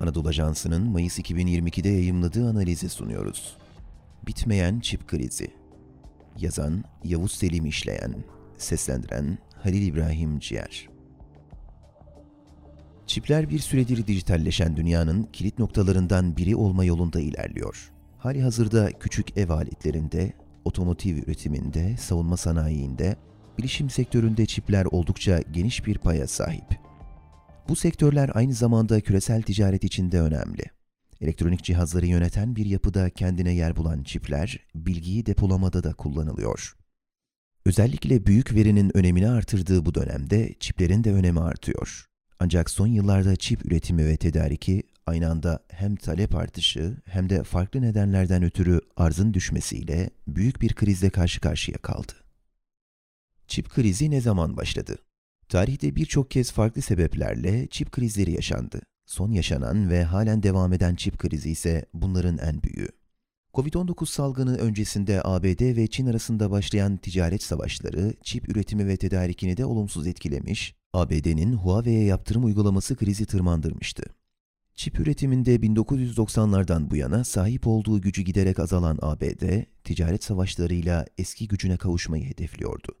Anadolu Ajansı'nın Mayıs 2022'de yayımladığı analizi sunuyoruz. Bitmeyen çip krizi. Yazan Yavuz Selim İşleyen, seslendiren Halil İbrahim Ciğer. Çipler bir süredir dijitalleşen dünyanın kilit noktalarından biri olma yolunda ilerliyor. Hali hazırda küçük ev aletlerinde, otomotiv üretiminde, savunma sanayiinde, bilişim sektöründe çipler oldukça geniş bir paya sahip. Bu sektörler aynı zamanda küresel ticaret için de önemli. Elektronik cihazları yöneten bir yapıda kendine yer bulan çipler, bilgiyi depolamada da kullanılıyor. Özellikle büyük verinin önemini artırdığı bu dönemde çiplerin de önemi artıyor. Ancak son yıllarda çip üretimi ve tedariki aynı anda hem talep artışı hem de farklı nedenlerden ötürü arzın düşmesiyle büyük bir krizle karşı karşıya kaldı. Çip krizi ne zaman başladı? Tarihte birçok kez farklı sebeplerle çip krizleri yaşandı. Son yaşanan ve halen devam eden çip krizi ise bunların en büyüğü. Covid-19 salgını öncesinde ABD ve Çin arasında başlayan ticaret savaşları çip üretimi ve tedarikini de olumsuz etkilemiş, ABD'nin Huawei'ye yaptırım uygulaması krizi tırmandırmıştı. Çip üretiminde 1990'lardan bu yana sahip olduğu gücü giderek azalan ABD, ticaret savaşlarıyla eski gücüne kavuşmayı hedefliyordu.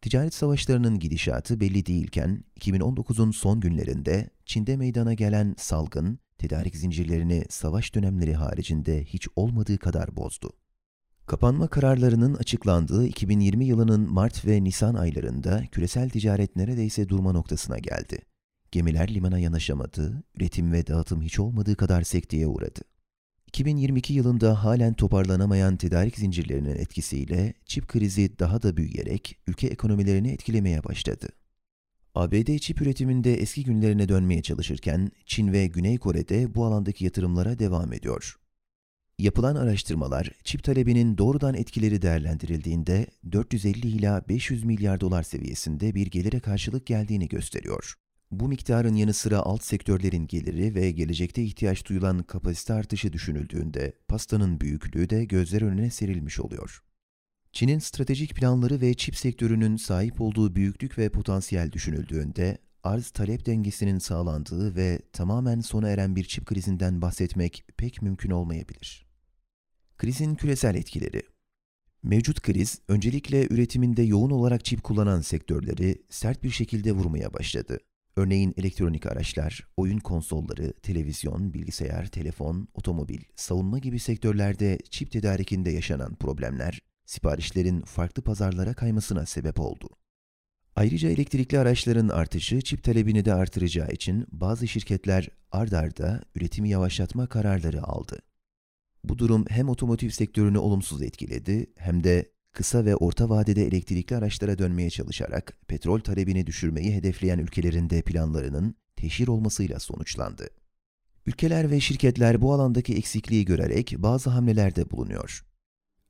Ticaret savaşlarının gidişatı belli değilken 2019'un son günlerinde Çin'de meydana gelen salgın, tedarik zincirlerini savaş dönemleri haricinde hiç olmadığı kadar bozdu. Kapanma kararlarının açıklandığı 2020 yılının Mart ve Nisan aylarında küresel ticaret neredeyse durma noktasına geldi. Gemiler limana yanaşamadı, üretim ve dağıtım hiç olmadığı kadar sekteye uğradı. 2022 yılında halen toparlanamayan tedarik zincirlerinin etkisiyle çip krizi daha da büyüyerek ülke ekonomilerini etkilemeye başladı. ABD çip üretiminde eski günlerine dönmeye çalışırken Çin ve Güney Kore'de bu alandaki yatırımlara devam ediyor. Yapılan araştırmalar çip talebinin doğrudan etkileri değerlendirildiğinde 450 ila 500 milyar dolar seviyesinde bir gelire karşılık geldiğini gösteriyor. Bu miktarın yanı sıra alt sektörlerin geliri ve gelecekte ihtiyaç duyulan kapasite artışı düşünüldüğünde pastanın büyüklüğü de gözler önüne serilmiş oluyor. Çin'in stratejik planları ve çip sektörünün sahip olduğu büyüklük ve potansiyel düşünüldüğünde arz-talep dengesinin sağlandığı ve tamamen sona eren bir çip krizinden bahsetmek pek mümkün olmayabilir. Krizin küresel etkileri Mevcut kriz, öncelikle üretiminde yoğun olarak çip kullanan sektörleri sert bir şekilde vurmaya başladı. Örneğin elektronik araçlar, oyun konsolları, televizyon, bilgisayar, telefon, otomobil, savunma gibi sektörlerde çip tedarikinde yaşanan problemler, siparişlerin farklı pazarlara kaymasına sebep oldu. Ayrıca elektrikli araçların artışı çip talebini de artıracağı için bazı şirketler ard arda üretimi yavaşlatma kararları aldı. Bu durum hem otomotiv sektörünü olumsuz etkiledi hem de kısa ve orta vadede elektrikli araçlara dönmeye çalışarak petrol talebini düşürmeyi hedefleyen ülkelerin de planlarının teşhir olmasıyla sonuçlandı. Ülkeler ve şirketler bu alandaki eksikliği görerek bazı hamlelerde bulunuyor.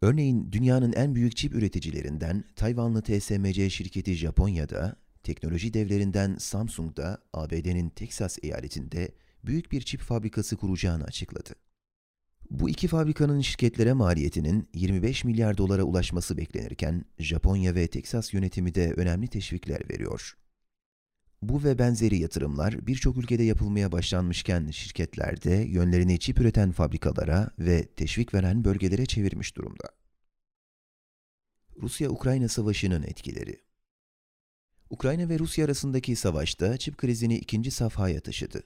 Örneğin dünyanın en büyük çip üreticilerinden Tayvanlı TSMC şirketi Japonya'da, teknoloji devlerinden Samsung'da ABD'nin Teksas eyaletinde büyük bir çip fabrikası kuracağını açıkladı. Bu iki fabrikanın şirketlere maliyetinin 25 milyar dolara ulaşması beklenirken Japonya ve Teksas yönetimi de önemli teşvikler veriyor. Bu ve benzeri yatırımlar birçok ülkede yapılmaya başlanmışken şirketler de yönlerini çip üreten fabrikalara ve teşvik veren bölgelere çevirmiş durumda. Rusya-Ukrayna savaşının etkileri Ukrayna ve Rusya arasındaki savaşta çip krizini ikinci safhaya taşıdı.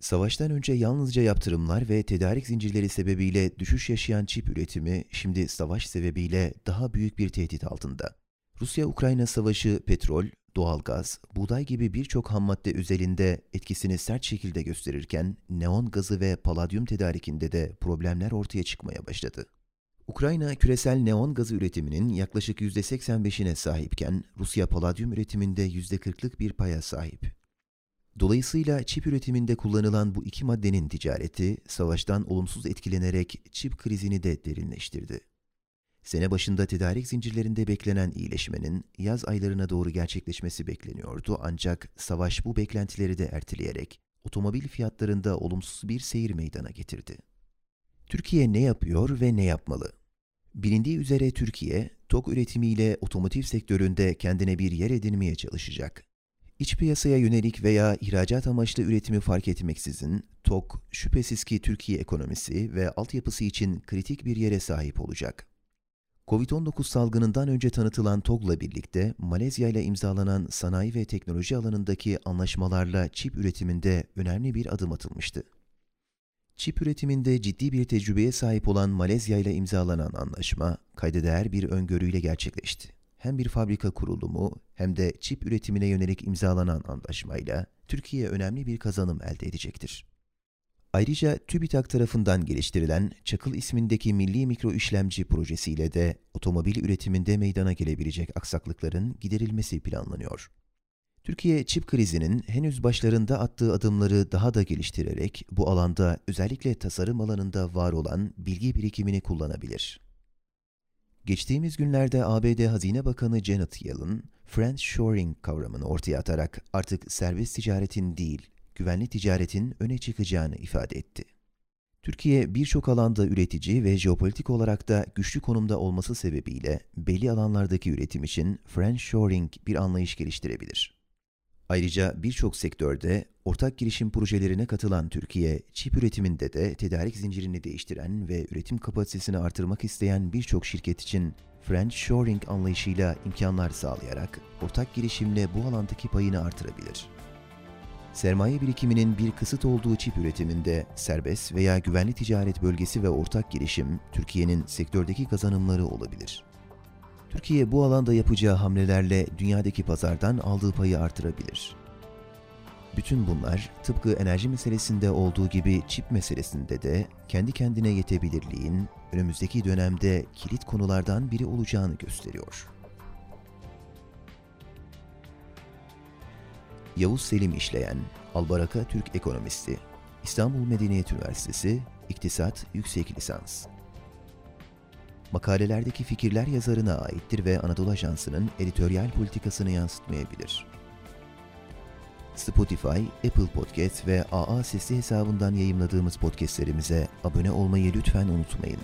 Savaştan önce yalnızca yaptırımlar ve tedarik zincirleri sebebiyle düşüş yaşayan çip üretimi şimdi savaş sebebiyle daha büyük bir tehdit altında. Rusya-Ukrayna savaşı petrol, doğalgaz, buğday gibi birçok hammadde özelinde etkisini sert şekilde gösterirken neon gazı ve paladyum tedarikinde de problemler ortaya çıkmaya başladı. Ukrayna küresel neon gazı üretiminin yaklaşık %85'ine sahipken Rusya paladyum üretiminde %40'lık bir paya sahip. Dolayısıyla çip üretiminde kullanılan bu iki maddenin ticareti savaştan olumsuz etkilenerek çip krizini de derinleştirdi. Sene başında tedarik zincirlerinde beklenen iyileşmenin yaz aylarına doğru gerçekleşmesi bekleniyordu ancak savaş bu beklentileri de erteleyerek otomobil fiyatlarında olumsuz bir seyir meydana getirdi. Türkiye ne yapıyor ve ne yapmalı? Bilindiği üzere Türkiye, TOK üretimiyle otomotiv sektöründe kendine bir yer edinmeye çalışacak. İç piyasaya yönelik veya ihracat amaçlı üretimi fark etmeksizin TOK şüphesiz ki Türkiye ekonomisi ve altyapısı için kritik bir yere sahip olacak. Covid-19 salgınından önce tanıtılan TOG'la birlikte Malezya ile imzalanan sanayi ve teknoloji alanındaki anlaşmalarla çip üretiminde önemli bir adım atılmıştı. Çip üretiminde ciddi bir tecrübeye sahip olan Malezya ile imzalanan anlaşma kayda değer bir öngörüyle gerçekleşti. Hem bir fabrika kurulumu hem de çip üretimine yönelik imzalanan anlaşmayla Türkiye önemli bir kazanım elde edecektir. Ayrıca TÜBİTAK tarafından geliştirilen Çakıl ismindeki milli mikro işlemci projesiyle de otomobil üretiminde meydana gelebilecek aksaklıkların giderilmesi planlanıyor. Türkiye çip krizinin henüz başlarında attığı adımları daha da geliştirerek bu alanda özellikle tasarım alanında var olan bilgi birikimini kullanabilir. Geçtiğimiz günlerde ABD Hazine Bakanı Janet Yellen, French Shoring kavramını ortaya atarak artık serbest ticaretin değil, güvenli ticaretin öne çıkacağını ifade etti. Türkiye birçok alanda üretici ve jeopolitik olarak da güçlü konumda olması sebebiyle belli alanlardaki üretim için French Shoring bir anlayış geliştirebilir. Ayrıca birçok sektörde ortak girişim projelerine katılan Türkiye, çip üretiminde de tedarik zincirini değiştiren ve üretim kapasitesini artırmak isteyen birçok şirket için French Shoring anlayışıyla imkanlar sağlayarak ortak girişimle bu alandaki payını artırabilir. Sermaye birikiminin bir kısıt olduğu çip üretiminde serbest veya güvenli ticaret bölgesi ve ortak girişim Türkiye'nin sektördeki kazanımları olabilir. Türkiye bu alanda yapacağı hamlelerle dünyadaki pazardan aldığı payı artırabilir. Bütün bunlar tıpkı enerji meselesinde olduğu gibi çip meselesinde de kendi kendine yetebilirliğin önümüzdeki dönemde kilit konulardan biri olacağını gösteriyor. Yavuz Selim işleyen Albaraka Türk ekonomisti, İstanbul Medeniyet Üniversitesi İktisat Yüksek Lisans makalelerdeki fikirler yazarına aittir ve Anadolu Ajansı'nın editoryal politikasını yansıtmayabilir. Spotify, Apple Podcast ve AA Sesli hesabından yayımladığımız podcastlerimize abone olmayı lütfen unutmayın.